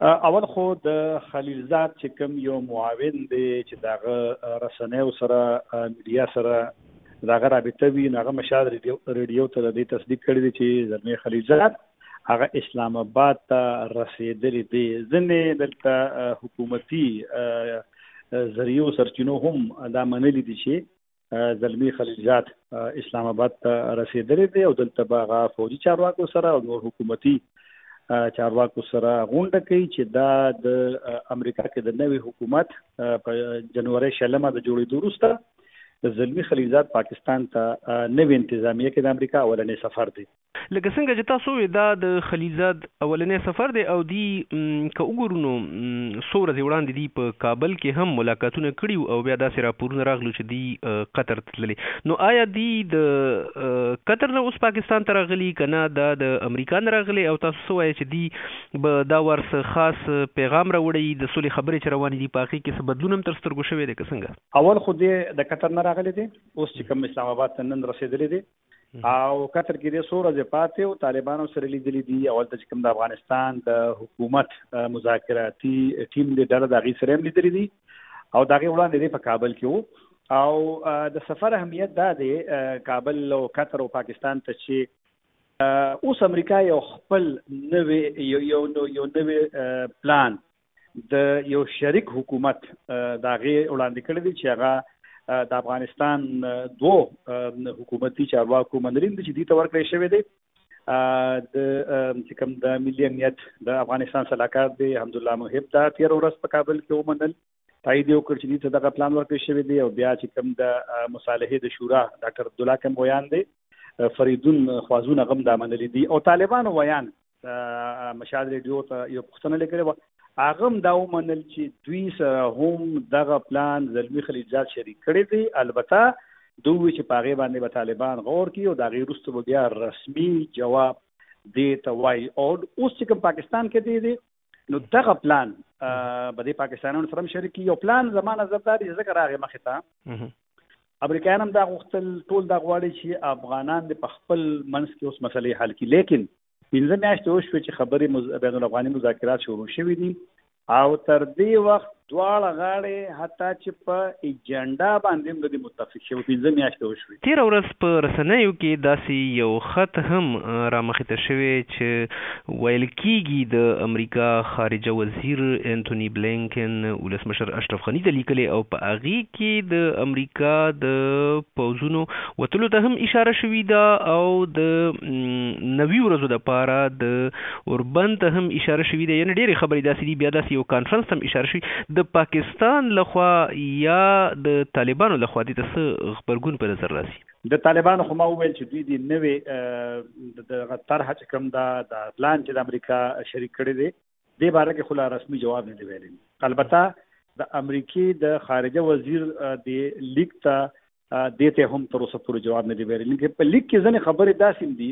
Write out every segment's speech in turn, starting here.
اول خو د خلیلزاد چې کوم یو معاون دی چې دغه رسنیو سره میډیا سره دغه رابطه وی هغه مشال ریډیو ته د تصدیق کړی دی چې زلمی خلیلزاد هغه اسلام آباد ته رسیدلی دی ځنې دلته حکومتي ذریعو سرچینو هم دا منلي دي چې زلمی خلیلزاد اسلام آباد ته رسیدلی دی او دلته به هغه فوجي چارواکو سره او نور حکومتي چارواکو سره غونډه کوي چې دا د امریکا کې د نوي حکومت په جنوري شلمه د جوړېدو وروسته د زلمی خلیلزاد پاکستان ته نوې انتظامیه کې د امریکا اولنې سفر دی لکه څنګه چې تاسو وې دا د خلیلزاد اولنی سفر دی او دی که وګورو نو څو ورځې وړاندې دی په کابل کې هم ملاقاتونه کړي او بیا داسې راپورونه راغلو چې دی قطر ته تللی نو آیا دی د قطر نه اوس پاکستان ته راغلی که نه دا د امریکا نه راغلی او تاسو څه وایې چې دی به دا وار څه خاص پیغام راوړی د سولې خبرې چې روانې دي په هغې کې څه بدلون هم تر سترګو شوی دی که څنګه اول خو دی د قطر نه راغلی دی اوس چې کوم اسلام آباد ته نن رسېدلی دی او قطر کې د سور ورځې پاتې او طالبانو سره لیدلې دي او د کوم د افغانستان د حکومت مذاکراتي ټیم د ډله د غي سره هم لیدلې دي او دغه وړاندې په کابل کې وو او د سفر اهمیت دا دی کابل او قطر او پاکستان ته چې اوس امریکا یو خپل نوې یو یو نوې پلان د یو شریک حکومت دا غي وړاندې کړی دی چې هغه د افغانستان دوه حکومتي چارواکو منرین دي چې دې تور کړی شوی دی د چې کوم د ملي امنیت د افغانستان صلاحکار دی حمد الله محب دا تیر ورځ په کابل کې ومنل تایید یو کړ چې دغه پلان ورکړی شوی دی او بیا چې کوم د مصالحه د شورا ډاکټر عبد الله کم ویان دی فریدون خوازونه غم دا منلې دي او طالبان ویان مشال ریډیو ته یو پوښتنه لیکلې و هغه هم دا ومنل چې دوی سره هم دغه پلان زلمی خلیلزاد شریک کړی دی البته دوی چې پاغه باندې به طالبان غور کوي او دا غیر رستو بیا رسمي جواب دی ته وای او اوس چې کوم پاکستان کې دی دی نو دغه پلان به د پاکستانونو سره شریک یو پلان زمانه زرداري ذکر راغی مخه تا امریکایان هم دا غوښتل ټول دا غواړي چې افغانان د خپل منځ کې اوس مسلې حل کړي لیکن پنځه میاشتې وشوې چې خبرې بین الافغاني مذاکرات شروع شوې دي او تر دې وخت دواړه غاړې حتی چې په ایجنډا باندې هم نه دي متفق شوي، پنځه میاشتې وشوې. تېره ورځ په رسنیو کې داسې یو خط هم رامخې ته شوی چې ویل کېږي د امریکا خارجه وزیر انتوني بلېنکن ولسمشر اشرف غني ته لیکلی او په هغې کې د امریکا د پوځونو وتلو ته هم اشاره شوې ده او د نوي ورځو لپاره د اوربند ته هم اشاره شوي ده یعنی ډیرې خبرې داسې دي بیا داسې یو کانفرنس ته هم اشاره شوي د پاکستان لخوا یا د طالبانو لخوا دې ته څه غبرګون په نظر راسي د طالبانو خو ما وویل چې دوی دې نوې دغه طرحه چې کوم ده دا پلان چې د امریکا شریک کړی دی دې باره کې خو لا رسمي جواب نه دی ویلی البته د امریکې د خارجه وزیر د لیک ته دې ته هم تر اوسه پورې جواب نه دی ویلی لکه په لیک کې ځنې خبرې داسې دي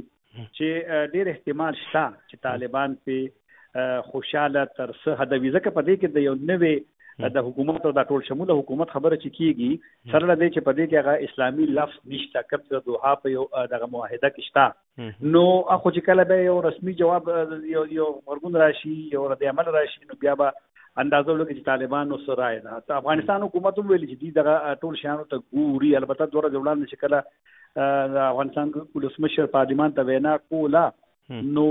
چې ډېر احتمال شته چې طالبان په خوشاله تر څه حد وي ځکه په دې کې د یو نوې د حکومت او د ټول شموله حکومت خبره چې کیږي سره لدې چې په دې کې هغه اسلامي لفظ نشته کپ د دوحه په یو دغه معاهده کې شته نو اخو چې کله به یو رسمي جواب یو یو غربون راشي یو رد عمل راشي نو بیا به اندازه ولګي چې طالبانو سره راي ده ته افغانستان حکومت ویل چې دی دغه ټول شانو ته ګوري البته دوره جوړان چې کله افغانستان ولسمشر پارلیمان ته وینا کوله نو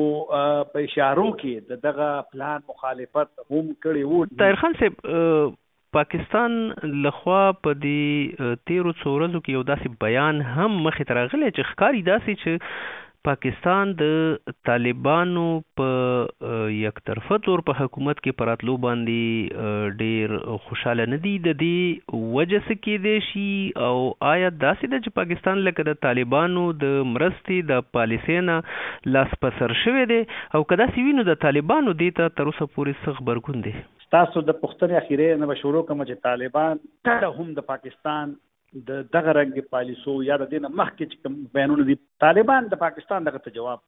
په اشارو کې دغه پلان مخالفت هم کړی وو طاهر خان صاحب پاکستان له خوا په دې تېرو څو ورځو کې یو داسې بیان هم مخې ته راغلی چې ښکاري داسې چې پاکستان د طالبانو په یک طرفه تور په حکومت کې پراتلو باندې ډیر خوشاله نه دي د دې وجه څه کېدی شي او آیا داسې ده چې پاکستان لکه د طالبانو د مرستې د پالیسۍ نه لاس په سر شوی دی او که داسې وي نو د طالبانو دې ته تر اوسه پورې څه غبرګون دی ستاسو د پوښتنې اخیرې نه به شروع کوم چې طالبان کله هم د پاکستان د دغه رنګ پالیسو یا د دې نه مخکې چې کوم بیانونه دي طالبان د پاکستان دغه ته جواب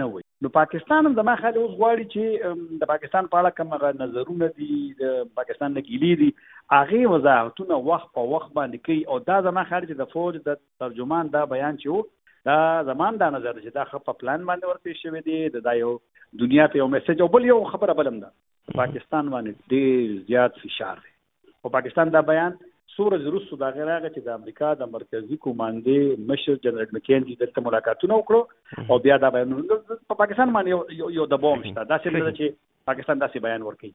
نه وي نو پاکستان هم زما خیال اوس غواړي چې د پاکستان په اړه کوم هغه نظرونه دي د پاکستان نه ګیلې دي هغه وضاحتونه وخت په وخت باندې کوي او دا زما خیال چې د فوج د ترجمان دا بیان چې وو دا زمان دا نظر چې دا خپ پلان باندې ورپېښ شوی دی دا یو دنیا ته یو میسج او بل یو خبره بلم ده پاکستان باندې ډیر زیات فشار دی او پاکستان دا بیان څو ورځې وروسته دا غیر هغه چې د امریکا د مرکزی کوماندې مشر جنرال مکین دي دلته ملاقاتونه وکړو او بیا دا بیان په پاکستان باندې یو یو د بوم شته دا څه چې پاکستان داسې بیان ورکړي